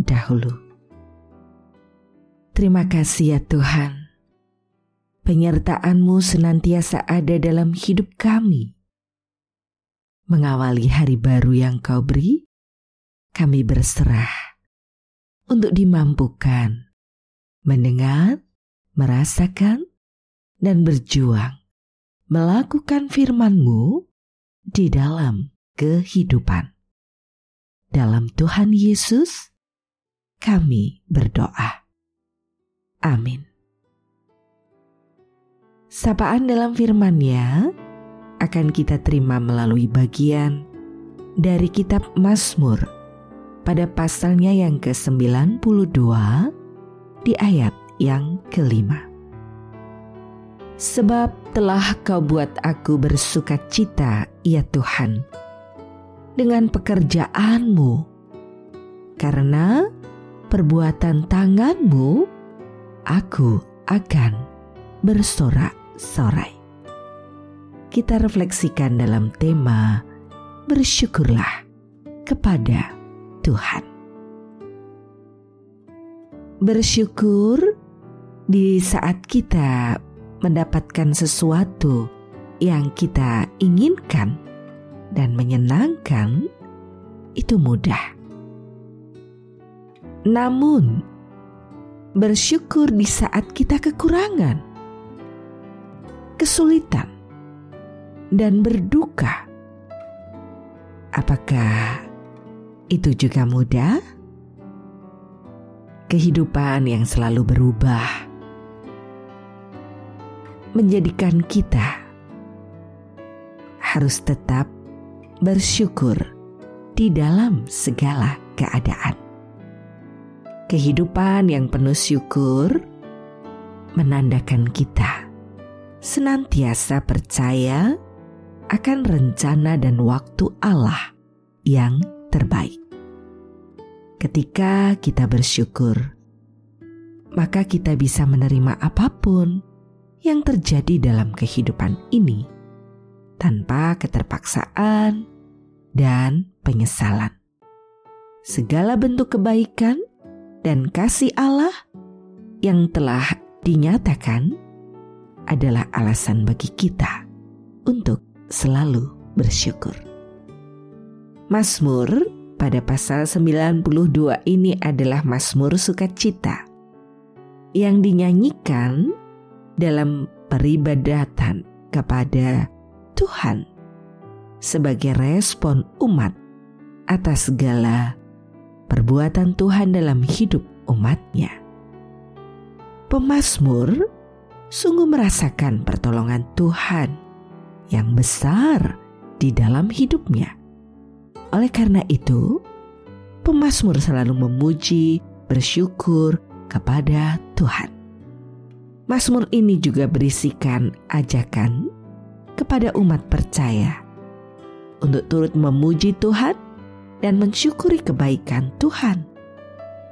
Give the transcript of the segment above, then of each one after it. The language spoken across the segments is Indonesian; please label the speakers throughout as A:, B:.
A: dahulu. Terima kasih ya Tuhan. Penyertaan-Mu senantiasa ada dalam hidup kami. Mengawali hari baru yang Kau beri, kami berserah untuk dimampukan mendengar, merasakan, dan berjuang melakukan firman-Mu di dalam kehidupan. Dalam Tuhan Yesus, kami berdoa. Amin. Sapaan dalam firman-Nya akan kita terima melalui bagian dari kitab Mazmur pada pasalnya yang ke-92 di ayat yang kelima. Sebab telah kau buat aku bersuka cita, ya Tuhan, dengan pekerjaanmu, karena perbuatan tanganmu, aku akan bersorak-sorai. Kita refleksikan dalam tema bersyukurlah kepada Tuhan. Bersyukur di saat kita mendapatkan sesuatu yang kita inginkan dan menyenangkan itu mudah. Namun, bersyukur di saat kita kekurangan, kesulitan, dan berduka. Apakah itu juga mudah? Kehidupan yang selalu berubah menjadikan kita harus tetap bersyukur di dalam segala keadaan. Kehidupan yang penuh syukur menandakan kita senantiasa percaya akan rencana dan waktu Allah yang terbaik. Ketika kita bersyukur, maka kita bisa menerima apa pun yang terjadi dalam kehidupan ini tanpa keterpaksaan dan penyesalan. Segala bentuk kebaikan dan kasih Allah yang telah dinyatakan adalah alasan bagi kita untuk selalu bersyukur. Mazmur pada pasal 92 ini adalah Mazmur sukacita yang dinyanyikan dalam peribadatan kepada Tuhan sebagai respon umat atas segala perbuatan Tuhan dalam hidup umatnya. Pemasmur sungguh merasakan pertolongan Tuhan yang besar di dalam hidupnya. Oleh karena itu, pemasmur selalu memuji, bersyukur kepada Tuhan. Mazmur ini juga berisikan ajakan kepada umat percaya untuk turut memuji Tuhan dan mensyukuri kebaikan Tuhan.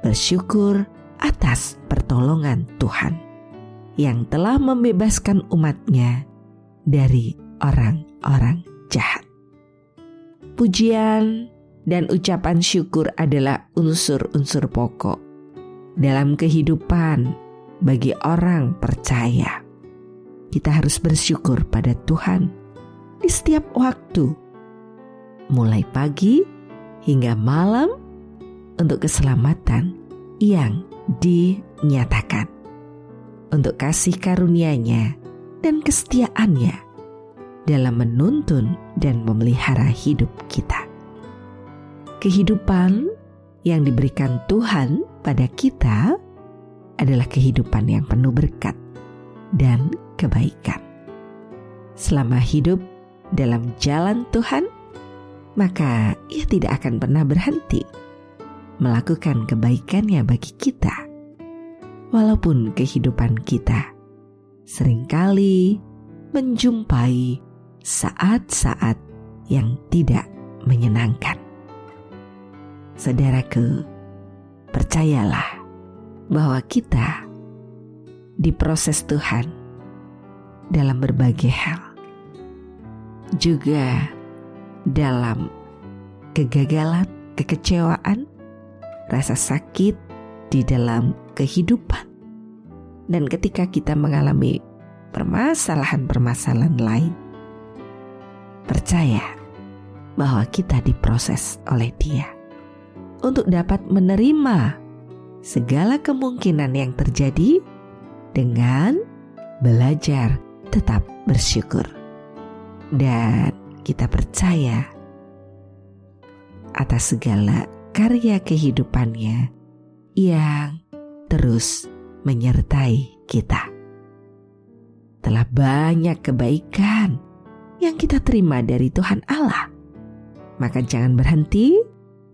A: Bersyukur atas pertolongan Tuhan yang telah membebaskan umatnya dari orang-orang jahat. Pujian dan ucapan syukur adalah unsur-unsur pokok dalam kehidupan bagi orang percaya. Kita harus bersyukur pada Tuhan di setiap waktu mulai pagi hingga malam untuk keselamatan yang dinyatakan. Untuk kasih karunia-Nya dan kesetiaannya dalam menuntun dan memelihara hidup kita. Kehidupan yang diberikan Tuhan pada kita adalah kehidupan yang penuh berkat dan kebaikan. Selama hidup dalam jalan Tuhan, maka ia tidak akan pernah berhenti melakukan kebaikannya bagi kita. Walaupun kehidupan kita sering kali menjumpai saat-saat yang tidak menyenangkan. Saudaraku, percayalah bahwa kita diproses Tuhan dalam berbagai hal. Juga dalam kegagalan, kekecewaan, rasa sakit di dalam kehidupan. Dan ketika kita mengalami permasalahan-permasalahan lain, percaya bahwa kita diproses oleh Dia untuk dapat menerima segala kemungkinan yang terjadi dengan belajar tetap bersyukur. Dan kita percaya atas segala karya kehidupannya yang terus menyertai kita. Telah banyak kebaikan yang kita terima dari Tuhan Allah. Maka jangan berhenti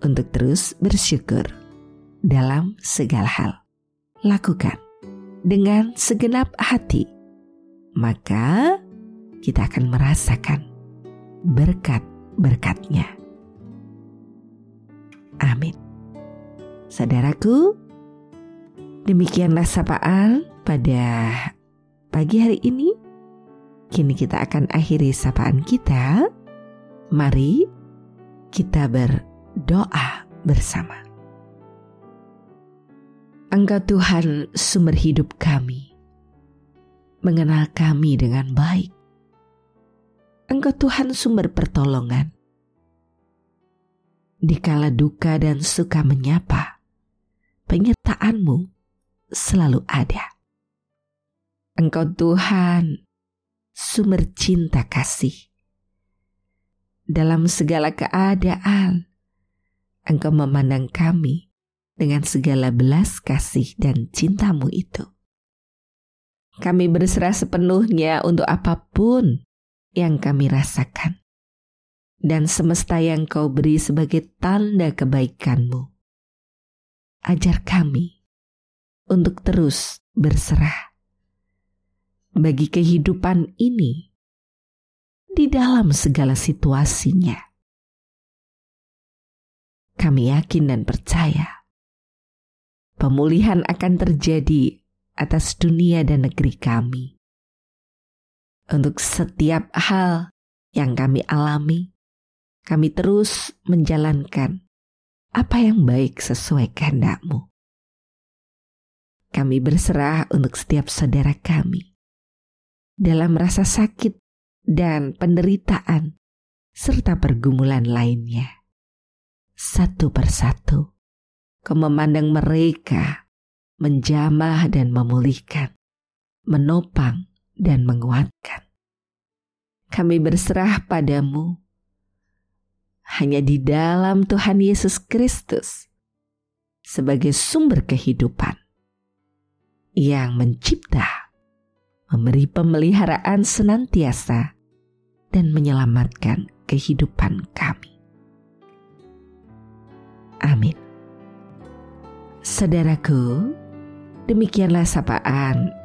A: untuk terus bersyukur dalam segala hal. Lakukan dengan segenap hati. Maka kita akan merasakan berkat-berkatnya. Amin. Saudaraku, demikianlah sapaan pada pagi hari ini. Kini kita akan akhiri sapaan kita. Mari kita berdoa bersama. Engkau Tuhan sumber hidup kami, mengenal kami dengan baik. Engkau Tuhan sumber pertolongan. Dikala duka dan suka menyapa, penyertaanmu selalu ada. Engkau Tuhan sumber cinta kasih. Dalam segala keadaan, Engkau memandang kami dengan segala belas kasih dan cintamu itu. Kami berserah sepenuhnya untuk apa pun yang kami rasakan dan semesta yang kau beri sebagai tanda kebaikanmu. Ajar kami untuk terus berserah bagi kehidupan ini di dalam segala situasinya. Kami yakin dan percaya pemulihan akan terjadi atas dunia dan negeri kami untuk setiap hal yang kami alami, kami terus menjalankan apa yang baik sesuai kehendakmu. Kami berserah untuk setiap saudara kami dalam rasa sakit dan penderitaan serta pergumulan lainnya. Satu persatu, kau memandang mereka menjamah dan memulihkan, menopang dan menguatkan. Kami berserah padamu hanya di dalam Tuhan Yesus Kristus sebagai sumber kehidupan yang mencipta, memberi pemeliharaan senantiasa, dan menyelamatkan kehidupan kami. Amin. Saudaraku, demikianlah sapaan